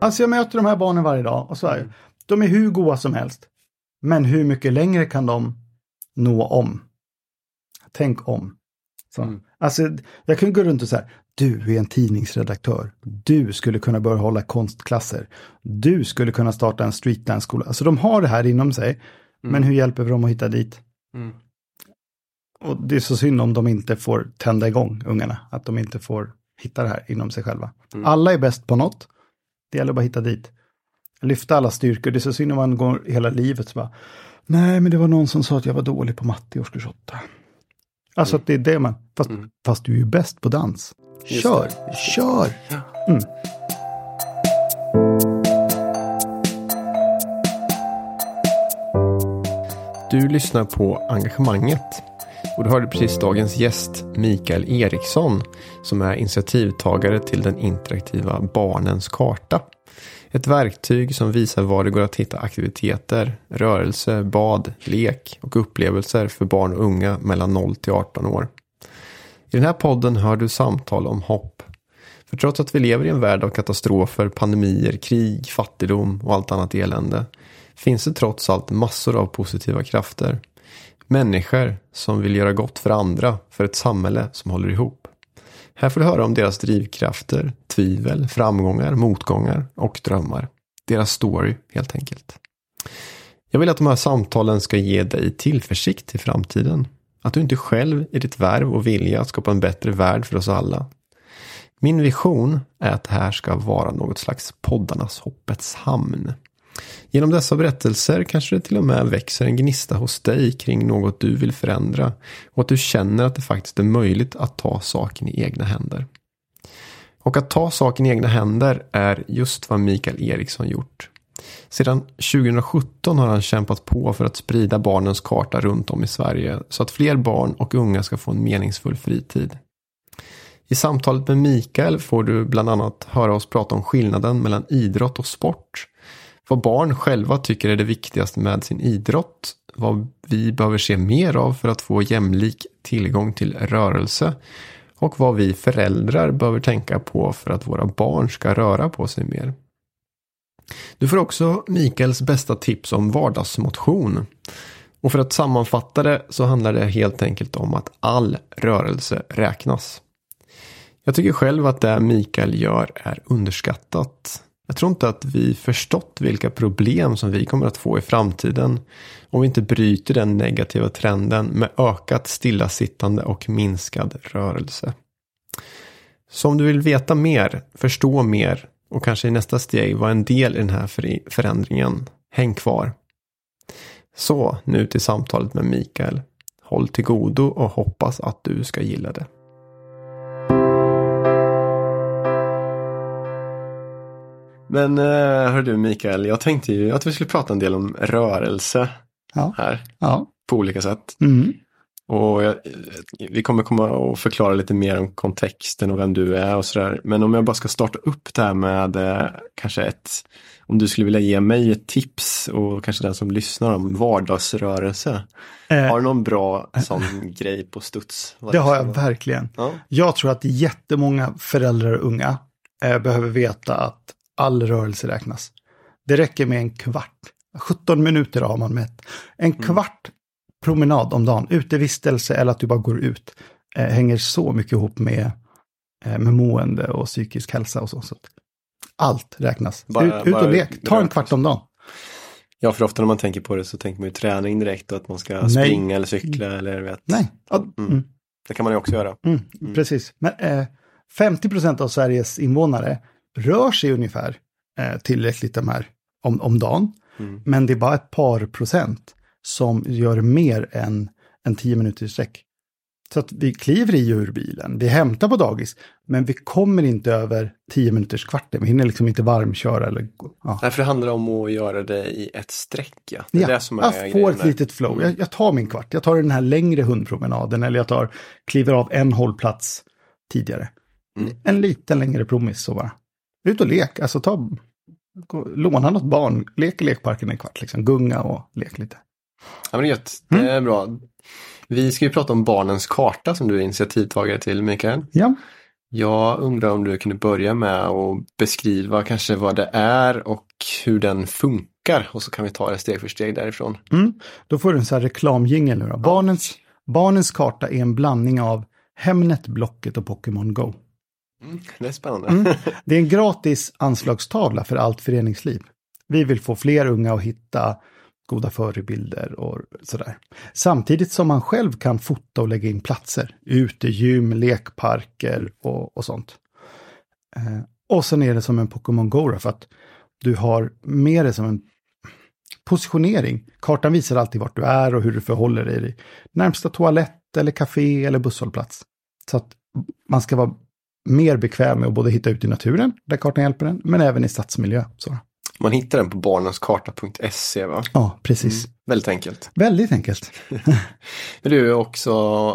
Alltså jag möter de här barnen varje dag och så är de är hur goda som helst. Men hur mycket längre kan de nå om? Tänk om. Så. Mm. Alltså, jag kan gå runt och säga, du är en tidningsredaktör. Du skulle kunna börja hålla konstklasser. Du skulle kunna starta en streetdance-skola. Alltså de har det här inom sig. Men hur hjälper vi dem att hitta dit? Mm. Och det är så synd om de inte får tända igång ungarna. Att de inte får hitta det här inom sig själva. Mm. Alla är bäst på något. Det gäller bara att hitta dit. Lyfta alla styrkor. Det är så synd om man går hela livet så bara. Nej, men det var någon som sa att jag var dålig på matte i årskurs 8. Alltså att det är det man. Fast, Mm. fast du är ju bäst på dans. Just Kör, det. kör. Mm. Du lyssnar på Engagemanget. Och du hörde precis dagens gäst Mikael Eriksson som är initiativtagare till den interaktiva Barnens karta. Ett verktyg som visar var det går att hitta aktiviteter, rörelse, bad, lek och upplevelser för barn och unga mellan 0 till 18 år. I den här podden hör du samtal om hopp. För trots att vi lever i en värld av katastrofer, pandemier, krig, fattigdom och allt annat elände finns det trots allt massor av positiva krafter. Människor som vill göra gott för andra, för ett samhälle som håller ihop. Här får du höra om deras drivkrafter, tvivel, framgångar, motgångar och drömmar. Deras story helt enkelt. Jag vill att de här samtalen ska ge dig tillförsikt till framtiden. Att du inte själv i ditt värv och vilja att skapa en bättre värld för oss alla. Min vision är att det här ska vara något slags poddarnas hoppets hamn. Genom dessa berättelser kanske det till och med växer en gnista hos dig kring något du vill förändra och att du känner att det faktiskt är möjligt att ta saken i egna händer. Och att ta saken i egna händer är just vad Mikael Eriksson gjort. Sedan 2017 har han kämpat på för att sprida barnens karta runt om i Sverige så att fler barn och unga ska få en meningsfull fritid. I samtalet med Mikael får du bland annat höra oss prata om skillnaden mellan idrott och sport. Vad barn själva tycker är det viktigaste med sin idrott. Vad vi behöver se mer av för att få jämlik tillgång till rörelse. Och vad vi föräldrar behöver tänka på för att våra barn ska röra på sig mer. Du får också Mikaels bästa tips om vardagsmotion. Och för att sammanfatta det så handlar det helt enkelt om att all rörelse räknas. Jag tycker själv att det Mikael gör är underskattat. Jag tror inte att vi förstått vilka problem som vi kommer att få i framtiden om vi inte bryter den negativa trenden med ökat stillasittande och minskad rörelse. Så om du vill veta mer, förstå mer och kanske i nästa steg vara en del i den här förändringen, häng kvar. Så, nu till samtalet med Mikael. Håll till godo och hoppas att du ska gilla det. Men uh, hör du Mikael, jag tänkte ju att vi skulle prata en del om rörelse Ja. här Ja. på olika sätt. Mm. Och jag, vi kommer komma och förklara lite mer om kontexten och vem du är och sådär. Men om jag bara ska starta upp det här med eh, kanske ett, om du skulle vilja ge mig ett tips och kanske den som lyssnar om vardagsrörelse. Eh, Har du någon bra sån grej på studs? Vad det har jag verkligen. Ja. Jag tror att jättemånga föräldrar och unga eh, behöver veta att all rörelse räknas. Det räcker med en kvart. 17 minuter har man mätt. En kvart promenad om dagen, utevistelse eller att du bara går ut, eh, hänger så mycket ihop med, eh, med mående och psykisk hälsa och så. så. Allt räknas. Bara- ut, ut och lek. Ta en kvart om dagen. ja, för ofta när man tänker på det så tänker man ju träning direkt och att man ska Nej. springa eller cykla eller vet. Nej, Mm. mm. Det kan man ju också göra. Mm, Precis. Men eh, 50 procent av Sveriges invånare rör sig ungefär eh, tillräckligt de här om, om dagen. Mm. Men det är bara ett par procent som gör mer än en 10 minuter i sträck. Så att vi kliver i ur bilen, vi hämtar på dagis, men vi kommer inte över 10 minuters kvarten. Vi hinner liksom inte varmköra eller. Ja. Nej, för det handlar om att göra det i ett streck. Ja. Det är Ja, det som är jag får ett litet flow. Jag, jag tar min kvart. Jag tar den här längre hundpromenaden eller jag tar, kliver av en hållplats tidigare. Mm. En liten längre promis så bara. Ut och lek, alltså ta, gå, låna något barn, lek i lekparken en kvart, liksom gunga och lek lite. Ja, men det gött. Det Mm. är bra. Vi ska ju prata om barnens karta som du är initiativtagare till, Mikael. Ja, Jag undrar om du kunde börja med att beskriva kanske vad det är och hur den funkar. Och så kan vi ta det steg för steg därifrån. Mm. Då får du en sån här reklamjingel nu då. Barnens, barnens karta är en blandning av Hemnet, Blocket och Pokémon Go. Mm, det är spännande. Mm. Det är en gratis anslagstavla för allt föreningsliv. Vi vill få fler unga att hitta goda förebilder och sådär. Samtidigt som man själv kan fota och lägga in platser. Utegym, lekparker och, och sånt. Eh, och sen är det som en Pokémon Go för att du har med det som en positionering. Kartan visar alltid vart du är och hur du förhåller dig närmsta toalett eller café eller busshållplats. Så att man ska vara mer bekväm med att både hitta ut i naturen, där kartan hjälper en, men även i stadsmiljö. Så. Man hittar den på barnenskarta.se va? Ja, precis. Mm, väldigt enkelt. Väldigt enkelt. Men du, också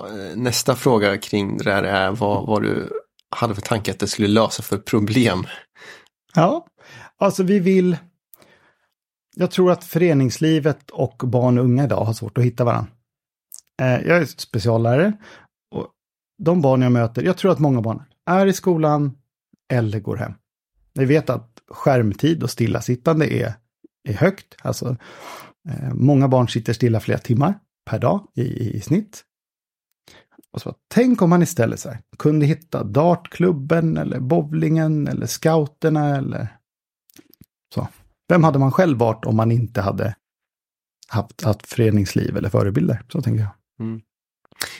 eh, nästa fråga kring det där är vad, vad du hade för tanke att det skulle lösa för problem? Ja, alltså vi vill... Jag tror att föreningslivet och barn och unga idag har svårt att hitta varandra. Eh, jag är speciallärare och de barn jag möter, jag tror att många barn är i skolan eller går hem. Vi vet att skärmtid och stillasittande är, är högt. Alltså, eh, många barn sitter stilla flera timmar per dag i, i snitt. Och så, tänk om man istället så här, kunde hitta dartklubben eller bowlingen eller scouterna eller så. Vem hade man själv varit om man inte hade haft, haft föreningsliv eller förebilder? Så tänker jag. Mm.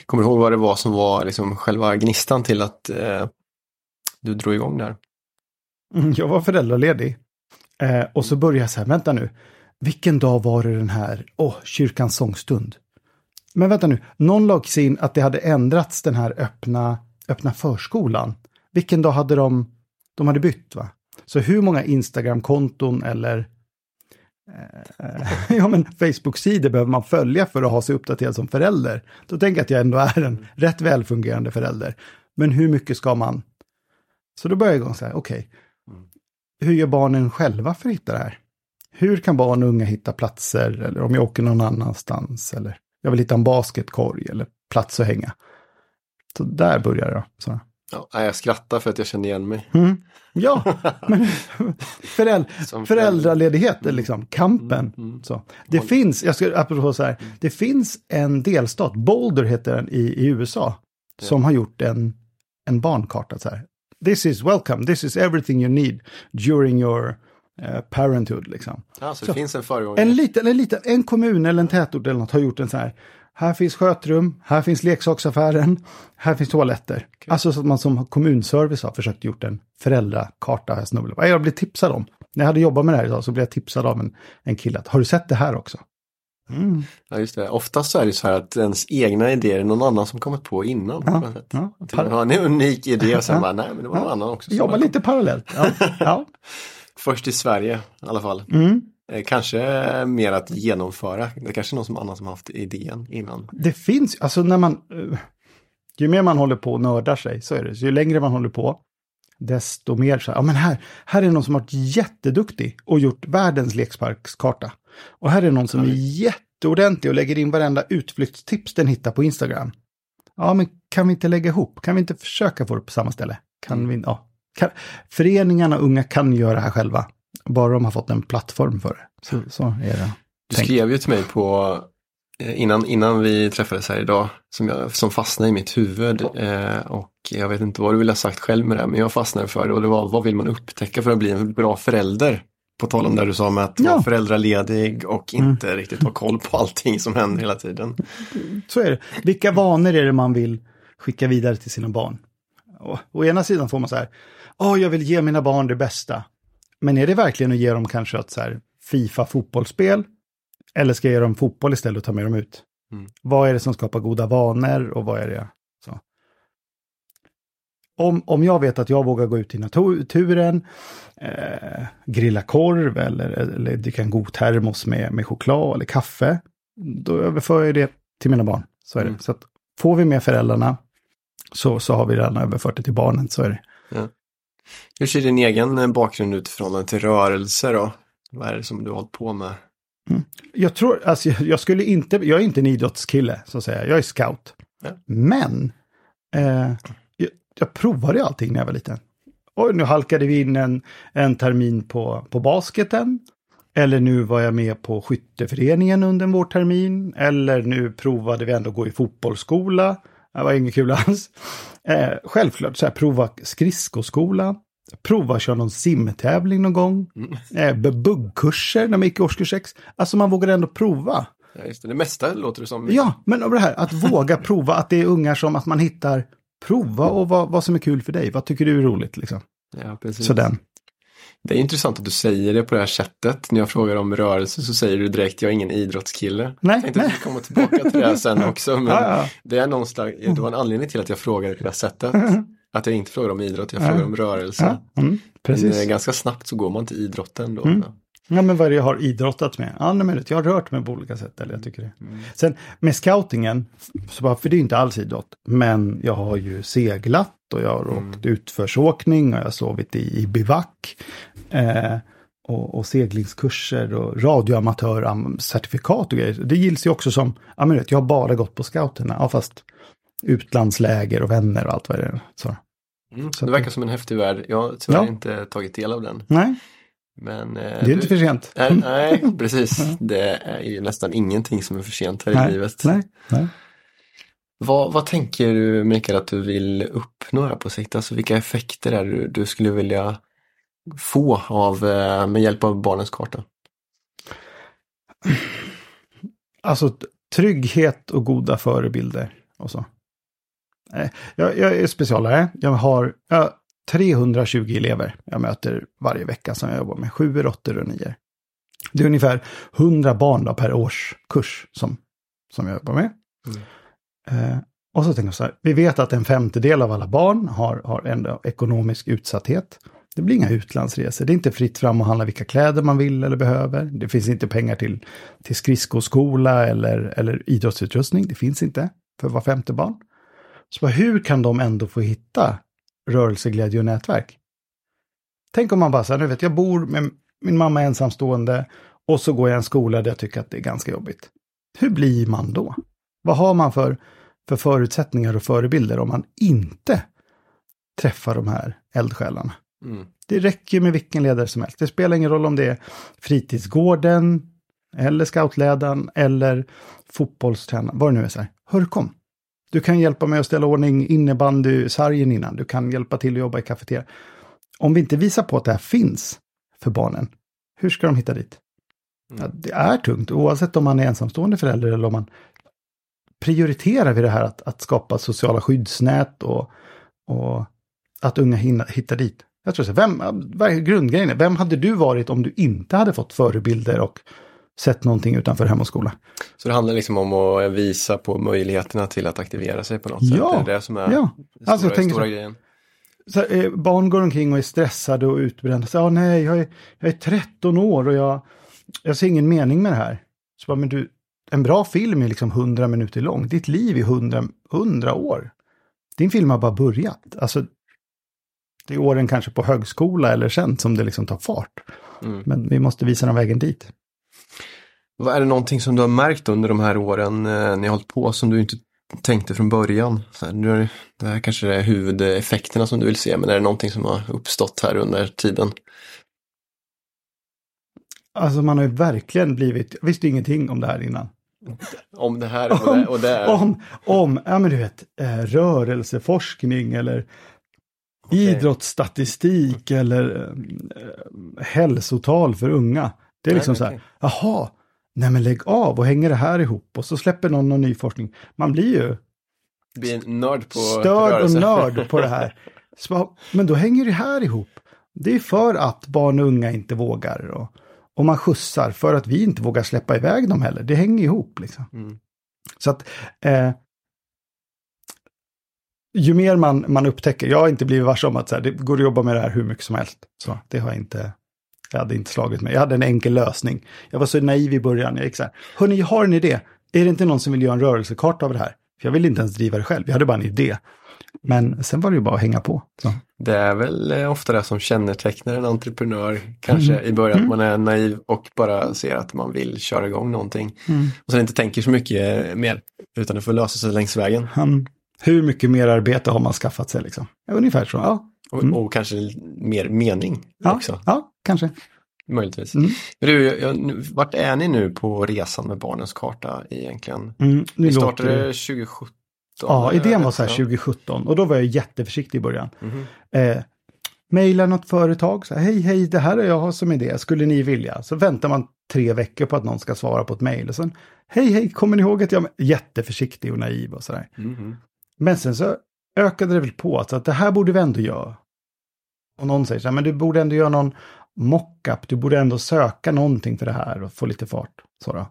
Kommer du ihåg vad det var som var liksom själva gnistan till att eh, du drog igång där? Mm, jag var föräldraledig. Eh, och så började jag så här, vänta nu. Vilken dag var det den här, åh, oh, kyrkans sångstund. Men vänta nu, någon lade sig in att det hade ändrats den här öppna, öppna förskolan. Vilken dag hade de, de hade bytt va? Så hur många Instagram-konton eller ja, men Facebook-sidor behöver man följa för att ha sig uppdaterad som förälder? Då tänker jag att jag ändå är en rätt välfungerande förälder. Men hur mycket ska man? Så då börjar jag igång så här, okej, okay, hur gör barnen själva för att hitta det här? Hur kan barn och unga hitta platser eller om jag åker någon annanstans eller jag vill hitta en basketkorg eller plats att hänga. Så där börjar jag. Så. Ja, jag skrattar för att jag känner igen mig. Mm. Ja, men föräld föräldraledighet är liksom kampen. Mm, mm. Så. Det Bold. finns, jag ska apropå så här, det finns en delstat, Boulder heter den i, i USA, ja. som har gjort en, en barnkarta. Så här. This is welcome, this is everything you need during your uh, parenthood. Liksom. Ja, så det så, finns en föregångare. En liten, en liten, en kommun eller en tätort eller något har gjort en så här. Här finns skötrum, här finns leksaksaffären, här finns toaletter. Okay. Alltså så att man som kommunservice har försökt gjort en föräldrakarta. Jag, jag blev tipsad om. När jag hade jobbat med det här idag så blev jag tipsad av en, en kille att har du sett det här också? Mm. Ja, just det. Oftast så är det så här att ens egna idéer är någon annan som kommit på innan. Ja, på ja. Man har en unik idé och sen ja. bara, nej men det var någon annan också. Jobba lite parallellt. Ja. Först i Sverige i alla fall. Mm. Eh, kanske mer att genomföra. Det är kanske är någon som annan som haft idén innan. Det finns, alltså när man... Eh, ju mer man håller på och nördar sig så är det. Så ju längre man håller på desto mer så här, ja men här, här är någon som har varit jätteduktig och gjort världens leksparkskarta. Och här är någon som är jätteordentlig och lägger in varenda utflyktstips den hittar på Instagram. Ja, men kan vi inte lägga ihop? Kan vi inte försöka få det på samma ställe? Kan mm. vi, ja. Kan, föreningarna unga kan göra det här själva. Bara de har fått en plattform för det. Så, så är det. Du skrev ju till mig på eh, innan, innan vi träffades här idag som, jag, som fastnade i mitt huvud. Eh, och jag vet inte vad du vill ha sagt själv med det, men jag fastnade för det och det var vad vill man upptäcka för att bli en bra förälder? På tal om det du sa med att ja. vara föräldraledig och mm. inte mm. riktigt ha koll på allting som händer hela tiden. Så är det. Vilka vanor är det man vill skicka vidare till sina barn? Och, å ena sidan får man så här, åh, oh, jag vill ge mina barn det bästa. Men är det verkligen att ge dem kanske ett så här Fifa fotbollsspel? Eller ska jag ge dem fotboll istället och ta med dem ut? Mm. Vad är det som skapar goda vanor och vad är det? Så. Om, om jag vet att jag vågar gå ut i naturen, eh, grilla korv eller, eller dricka en god termos med, med choklad eller kaffe, då överför jag det till mina barn. Så är mm. det. Så att får vi med föräldrarna så, så har vi redan överfört det till barnen, så är det. Hur ser din egen eh, bakgrund ut i förhållande till rörelse då? Vad är det som du har hållit på med? Mm. Jag tror, alltså jag skulle inte, jag är inte en idrottskille så att säga, jag är scout. Ja. Men eh, jag provade allting när jag var liten. Och nu halkade vi in en, en termin på, på basketen. Eller nu var jag med på skytteföreningen under vår termin. Eller nu provade vi ändå gå i fotbollsskola. Det var inget kul alls. Eh, självklart, så här, prova skridskoskola. Prova köra någon simtävling någon gång. Eh, buggkurser när man gick i årskurs 6. Alltså man vågar ändå prova. Ja, just det. det mesta låter det som. Ja, men av det här att våga prova, att det är ungar som att man hittar prova och vad, vad som är kul för dig. Vad tycker du är roligt liksom? Ja, precis. Så den. Det är intressant att du säger det på det här sättet. När jag frågar om rörelse så säger du direkt jag är ingen idrottskille. Nej, jag tänkte nej. att vi kommer tillbaka till det här sen också. Men Ja, ja. det är någonstans, det var en anledning till att jag frågade på det här sättet. Att jag inte frågar om idrott, jag frågar om rörelse. Ja, mm, Men, precis. eh, ganska snabbt så går man till idrotten då. Mm. Ja, men vad är det jag har idrottat med? Ja, nej, men jag har rört mig på olika sätt. Eller jag tycker det. Sen med scoutingen, så bara, för det är inte alls idrott, men jag har ju seglat och jag har åkt utförsåkning och jag har sovit i, i bivack. Eh, och, och seglingskurser och radioamatörcertifikat och grejer. Det gills ju också som, ja men vet, jag har bara gått på scouterna, ja fast utlandsläger och vänner och allt vad det är. Så. Mm. Så Det verkar som en häftig värld. Jag har tyvärr Ja. inte tagit del av den. Nej, Men, eh, det är inte för sent. Nej, nej, precis. Det är ju nästan ingenting som är för sent här i Nej, livet. nej, nej. Vad, vad tänker du Mikael att du vill uppnå här på sikt? Alltså vilka effekter är du, du skulle vilja få av, eh, med hjälp av barnens karta? Alltså trygghet och goda förebilder och så. Eh, Jag, jag är specialare. Jag har jag, 320 elever jag möter varje vecka som jag jobbar med. Sjuor, åttor och nior. Det är ungefär 100 barn per årskurs som, som jag jobbar med. Eh, och så tänker jag så här, vi vet att en femtedel av alla barn har, har ändå ekonomisk utsatthet. Det blir inga utlandsresor, det är inte fritt fram att handla vilka kläder man vill eller behöver. Det finns inte pengar till, till skridskoskola eller, eller idrottsutrustning, det finns inte för var femte barn. Så hur kan de ändå få hitta rörelseglädje och nätverk? Tänk om man bara säger, nu vet jag bor med min mamma är ensamstående och så går jag i en skola där jag tycker att det är ganska jobbigt. Hur blir man då? Vad har man för, för förutsättningar och förebilder om man inte träffar de här eldsjälarna? Mm. Det räcker med vilken ledare som helst. Det spelar ingen roll om det är fritidsgården, eller scoutledaren, eller fotbollstränaren, vad det nu är. Så här. Hör kom! Du kan hjälpa mig att ställa ordning innebandysargen innan. Du kan hjälpa till att jobba i kafeterian. Om vi inte visar på att det här finns för barnen, hur ska de hitta dit? Ja, det är tungt, oavsett om man är ensamstående förälder eller om man prioriterar vi det här att, att skapa sociala skyddsnät och, och att unga hinna, hittar dit. Jag tror så, vem, grundgrejen? är, Vem hade du varit om du inte hade fått förebilder och sett någonting utanför hem och skola? Så det handlar liksom om att visa på möjligheterna till att aktivera sig på något sätt. Ja, Det är det som är ja. stora, Alltså, jag tänker stora så- grejen. Så, här, eh, barn går omkring och är stressade och utbrända. Så, ah, nej, jag är, jag är 13 år och jag, jag ser ingen mening med det här. Så bara, men du, en bra film är liksom 100 minuter lång. Ditt liv är 100, 100 år. Din film har bara börjat. Alltså, det är åren kanske på högskola eller sen som det liksom tar fart. Mm. Men vi måste visa dem vägen dit. Vad är det någonting som du har märkt under de här åren eh, ni har hållit på som du inte tänkte från början? Så här, nu är det, här kanske är huvudeffekterna som du vill se, men är det någonting som har uppstått här under tiden? Alltså man har ju verkligen blivit, jag visste ingenting om det här innan. Om det här och det, och det är. Om, om, ja men du vet, eh, rörelseforskning eller Okej. idrottsstatistik eller eh, hälsotal för unga. Det är Nej, liksom men så här, jaha, nej men lägg av och hänger det här ihop och så släpper någon någon ny forskning. Man blir ju bli en nörd på störd och nörd på det här. Så, men då hänger det här ihop. Det är för att barn och unga inte vågar och, och man skjutsar för att vi inte vågar släppa iväg dem heller. Det hänger ihop liksom. Mm. Så att eh, ju mer man, man upptäcker, jag har inte blivit varse om att så här, det går att jobba med det här hur mycket som helst. Så det har jag inte, jag hade inte slagit mig. Jag hade en enkel lösning. Jag var så naiv i början. Jag gick så här, hörni, jag har en idé. Är det inte någon som vill göra en rörelsekarta av det här? För jag ville inte ens driva det själv, jag hade bara en idé. Men sen var det ju bara att hänga på. Så. Det är väl eh, ofta det som kännetecknar en entreprenör, kanske Mm. i början, att man är naiv och bara ser att man vill köra igång någonting. Mm. Och sen inte tänker så mycket eh, mer, utan det får lösa sig längs vägen. Han, Hur mycket mer arbete har man skaffat sig liksom? Ungefär så, ja. Och, Mm. och kanske mer mening Ja, också. ja kanske. Möjligtvis. Mm. Du, jag, vart är ni nu på resan med Barnens karta egentligen? Mm, Ni låter startade det- 2017? Ja, idén var så här Ja. 2017 och då var jag jätteförsiktig i början. Mhm. Eh, Maila något företag, så här, hej hej, det här är jag har som idé, skulle ni vilja? Så väntar man tre veckor på att någon ska svara på ett mejl och sen, hej hej, kommer ni ihåg att jag... Jätteförsiktig och naiv och sådär. Mhm. Men sen så ökade det väl på, så att det här borde vi ändå göra. Och någon säger så här, men du borde ändå göra någon mockup, du borde ändå söka någonting för det här och få lite fart. Så då.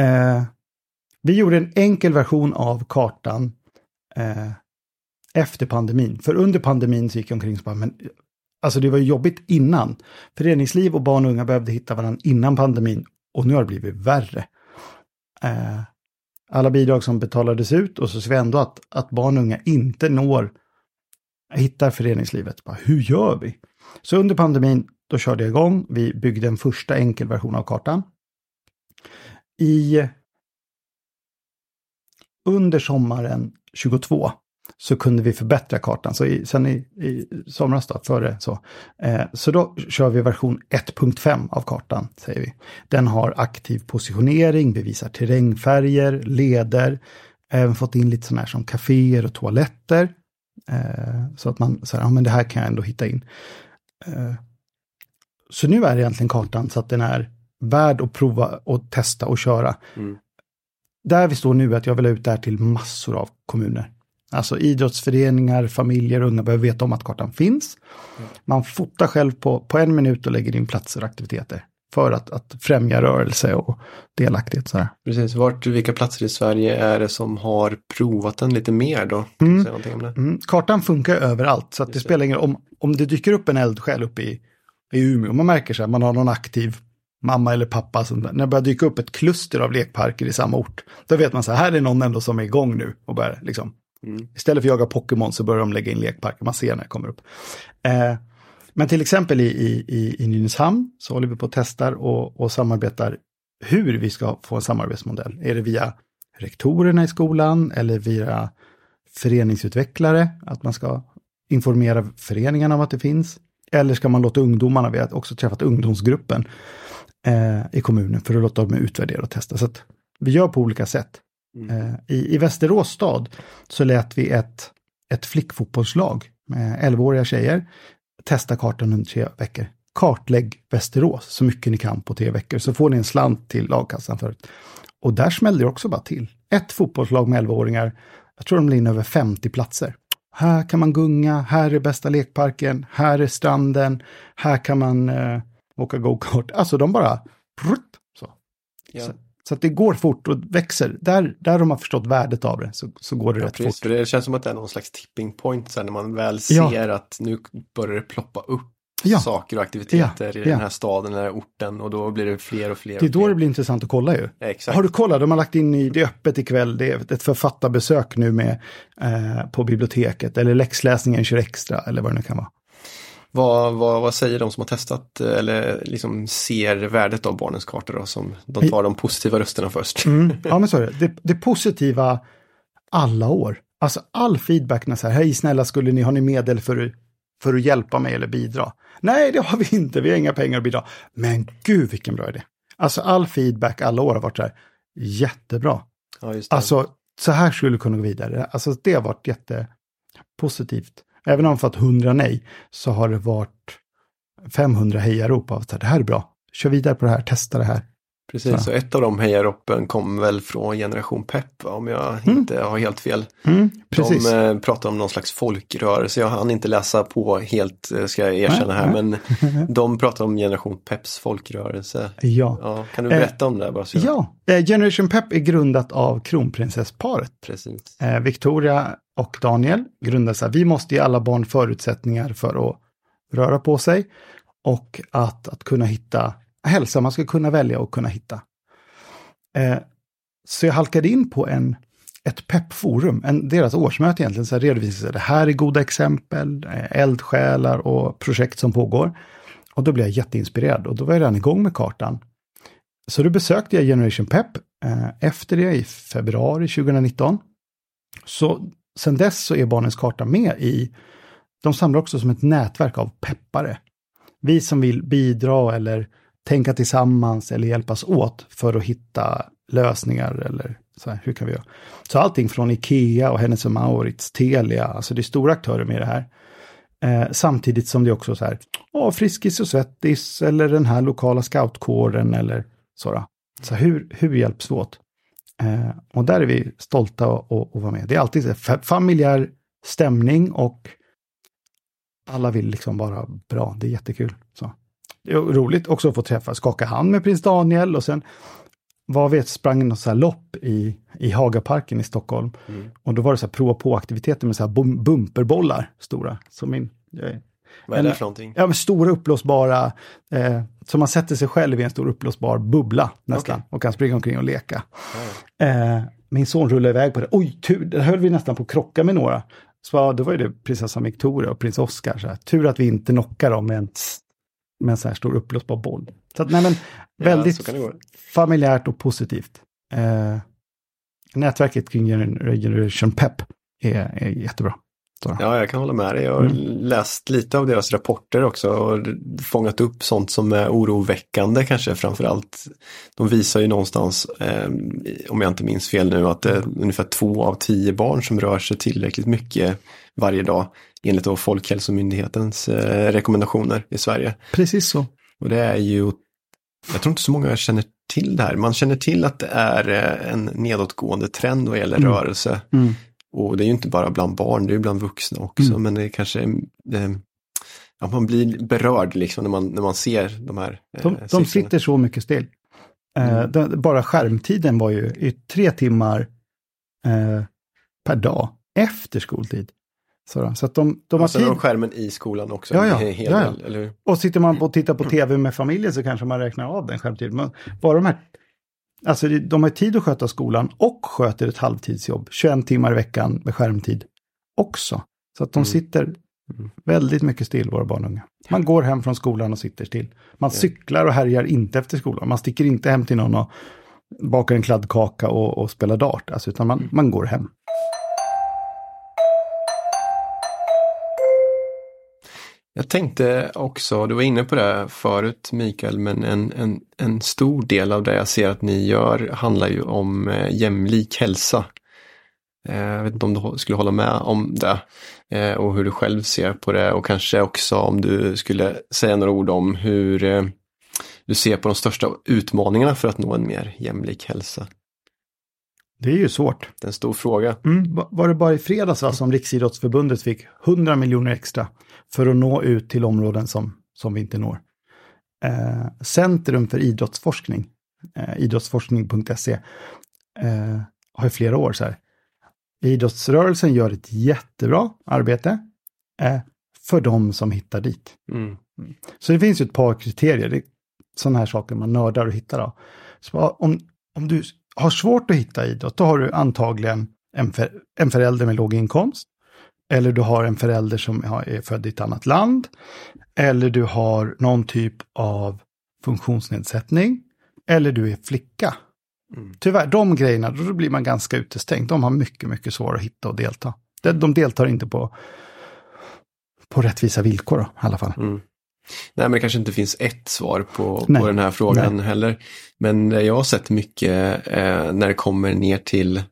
Eh, vi gjorde en enkel version av kartan eh, efter pandemin. För under pandemin så gick jag omkring och bara, men alltså det var ju jobbigt innan. Föreningsliv och barn och unga behövde hitta varandra innan pandemin och nu har det blivit värre. Eh, alla bidrag som betalades ut och så ser vi ändå att, att barn och unga inte når, hittar föreningslivet. Bara, hur gör vi? Så under pandemin, då körde jag igång. Vi byggde en första enkel version av kartan. I under sommaren 22 så kunde vi förbättra kartan. Så i, sen i, i somras då, före så. Eh, så då kör vi version 1.5 av kartan, säger vi. Den har aktiv positionering, vi visar terrängfärger, leder, även fått in lite sådana här som kaféer och toaletter. Eh, så att man säger, ja men det här kan jag ändå hitta in. Eh, så nu är egentligen kartan så att den är värd att prova och testa och köra. Mm. Där vi står nu är att jag vill ha ut det här till massor av kommuner. Alltså idrottsföreningar, familjer, unga behöver veta om att kartan finns. Man fotar själv på, på en minut och lägger in platser och aktiviteter. För att, att främja rörelse och delaktighet. Så här. Precis, vart, vilka platser i Sverige är det som har provat den lite mer då? Mm. Mm, kartan funkar överallt, så att det Just det. spelar ingen. Om, om det dyker upp en eldsjäl uppe i, i Umeå, man märker så här, man har någon aktiv mamma eller pappa, som, när det börjar dyka upp ett kluster av lekparker i samma ort, då vet man så här, här är någon ändå som är igång nu och börjar liksom, Mm. istället för att jaga Pokémon så börjar de lägga in lekparker, man ser när det kommer upp. Eh, men till exempel i, i, i, Nynäshamn så håller vi på och testar och, och samarbetar hur vi ska få en samarbetsmodell. Är det via rektorerna i skolan eller via föreningsutvecklare, att man ska informera föreningarna om att det finns. Eller ska man låta ungdomarna, vi har också träffat ungdomsgruppen eh, i kommunen för att låta dem utvärdera och testa. Så att vi gör på olika sätt. Mm. Eh, i, I Västerås stad så lät vi ett, ett flickfotbollslag med 11-åriga tjejer testa kartan under tre veckor. Kartlägg Västerås så mycket ni kan på tre veckor så får ni en slant till lagkassan för Och där smällde det också bara till. Ett fotbollslag med 11-åringar, jag tror de blir in över 50 platser. Här kan man gunga, här är bästa lekparken, här är stranden, här kan man eh, åka go-kart. Alltså de bara... Prutt, så. Ja. Så, så att det går fort och växer. Där, där de har förstått värdet av det så, så går det Ja, rätt precis, fort. det känns som att det är någon slags tipping point här, när man väl Ja. ser att nu börjar det ploppa upp Ja. saker och aktiviteter Ja, i ja. den här staden, den här orten och då blir det fler och fler. Det är då det blir intressant att kolla ju. Ja. Har du kollat? De har lagt in i det är öppet ikväll. Det är ett författarbesök nu med eh, på biblioteket. Eller läxläsningen kör extra eller vad det nu kan vara. Vad, vad, vad säger de som har testat eh, eller liksom ser värdet av barnens kartor då? Som de tar de positiva rösterna först. Mm. Ja, men så är det. det. Det positiva alla år. Alltså all feedback när så här, hej snälla skulle ni, har ni medel för, för att hjälpa mig eller bidra? Nej, det har vi inte, vi har inga pengar att bidra. Men gud vilken bra idé. Alltså all feedback alla år har varit så här, jättebra. Ja. Alltså, så här skulle det kunna gå vidare. Alltså, det har varit jättepositivt. Även om man fått 100 nej, så har det varit 500 hejarop av att det här är bra. Kör vidare på det här, testa det här. Precis, så. och ett av de hejaroppen kom väl från Generation Pep, om jag Mm. inte har helt fel. Mm, precis. De eh, pratar om någon slags folkrörelse. Jag hann inte läsa på helt, eh, ska jag erkänna här, men de pratar om Generation Peps folkrörelse. ja. Ja, kan du Eh, berätta om det? Bara så jag- Ja, eh, Generation Pep är grundat av kronprinsessparet. Precis. Eh, Victoria och Daniel grundade så här, vi måste ge alla barn förutsättningar för att röra på sig och att, att kunna hitta hälsa, man ska kunna välja och kunna hitta. Eh, så jag halkade in på en, ett peppforum, en, deras årsmöte egentligen, så här redovisade det här är goda exempel, eh, eldsjälar och projekt som pågår. Och då blev jag jätteinspirerad och då var jag redan igång med kartan. Så då besökte jag Generation Pep eh, efter det i februari 2019. Så sen dess så är Barnens karta med i, de samlar också som ett nätverk av peppare. Vi som vill bidra eller tänka tillsammans eller hjälpas åt för att hitta lösningar eller så här, hur kan vi göra? Så allting från Ikea och Hennes Mauritz, Telia, alltså det är stora aktörer med det här. Eh, samtidigt som det också är så här, åh, Friskis och Svettis eller den här lokala scoutkåren eller sådär. Så hur, hur hjälps vi åt? Eh, och där är vi stolta att vara med. Det är alltid så familjär stämning och alla vill liksom bara bra. Det är jättekul. Så. Roligt också att få träffa, skaka hand med prins Daniel och sen var vi sprang något så här lopp i, i Hagaparken i Stockholm. Mm. Och då var det så här prova på-aktiviteter med så här bumperbollar stora. Så min, jag, Vad är en, det för någonting? Ja, men stora uppblåsbara, eh, så man sätter sig själv i en stor uppblåsbar bubbla nästan okay. och kan springa omkring och leka. Mm. Eh, min son rullade iväg på det. Oj, tur, där höll vi nästan på att krocka med några. Så då var det prinsessan Victoria och prins Oscar. Så här. Tur att vi inte knockar dem med en, med en så här stor uppblåsbar boll. Så att, nej, men, väldigt ja, familjärt och positivt. Eh, nätverket kring Generation Pep är, är jättebra. Så. Ja, jag kan hålla med dig. Jag har mm. läst lite av deras rapporter också och fångat upp sånt som är oroväckande kanske framförallt. De visar ju någonstans, eh, om jag inte minns fel nu, att det är ungefär två av tio barn som rör sig tillräckligt mycket varje dag enligt Folkhälsomyndighetens eh, rekommendationer i Sverige. Precis så. Och det är ju, jag tror inte så många känner till det här. Man känner till att det är eh, en nedåtgående trend vad gäller mm. rörelse. Mm. Och det är ju inte bara bland barn, det är bland vuxna också. Mm. Men det är kanske det, ja, man blir berörd liksom när man, när man ser de här eh, De, de sitter så mycket still. Eh, mm. de, bara skärmtiden var ju i tre timmar eh, per dag efter skoltid. Så, så att de, de har tid... skärmen i skolan också. Ja, ja. Hel ja, ja. Eller? Och sitter man och tittar på tv med familjen så kanske man räknar av den skärmtiden. Men bara de här Alltså de har tid att sköta skolan och sköter ett halvtidsjobb, 21 timmar i veckan med skärmtid också. Så att de mm. sitter mm. väldigt mycket still, våra barn och unga. Man går hem från skolan och sitter still. Man cyklar och härjar inte efter skolan. Man sticker inte hem till någon och bakar en kladdkaka och, och spelar dart. Alltså, utan man, man går hem. Jag tänkte också, du var inne på det förut Mikael, men en, en, en stor del av det jag ser att ni gör handlar ju om eh, jämlik hälsa. Eh, jag vet inte om du skulle hålla med om det eh, och hur du själv ser på det och kanske också om du skulle säga några ord om hur du ser på de största utmaningarna för att nå en mer jämlik hälsa. Det är ju svårt. Det är en stor fråga. Mm, var det bara i fredags va, som Riksidrottsförbundet fick 100 miljoner extra för att nå ut till områden som, som vi inte når? Eh, Centrum för idrottsforskning, eh, idrottsforskning.se, eh, har i flera år så här. Idrottsrörelsen gör ett jättebra arbete eh, för de som hittar dit. Mm. mm. Så det finns ju ett par kriterier, det är sådana här saker man nördar och hittar. Då. Så om, om du har svårt att hitta idrott, då har du antagligen en, för, en förälder med låg inkomst. Eller du har en förälder som är född i ett annat land. Eller du har någon typ av funktionsnedsättning. Eller du är flicka. Mm. Tyvärr, de grejerna, då blir man ganska utestängd. De har mycket, mycket svårare att hitta och delta. De deltar inte på, på rättvisa villkor då, i alla fall. Mm. Nej, men det kanske inte finns ett svar på, på den här frågan Nej. heller. Men jag har sett mycket eh, när det kommer ner till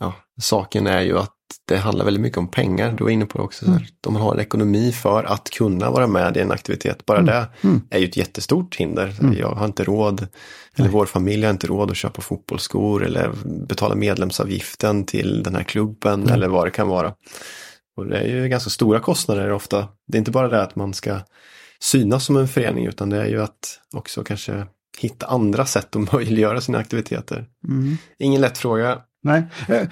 ja, saken är ju att det handlar väldigt mycket om pengar. Du var inne på det också. Mm. Om man har en ekonomi för att kunna vara med i en aktivitet. Bara mm. det mm. är ju ett jättestort hinder. Mm. Jag har inte råd, eller Nej. vår familj har inte råd att köpa fotbollsskor eller betala medlemsavgiften till den här klubben eller vad det kan vara. Och det är ju ganska stora kostnader ofta. Det är inte bara det att man ska synas som en förening utan det är ju att också kanske hitta andra sätt att möjliggöra sina aktiviteter. Mm. Ingen lätt fråga. Nej, eh,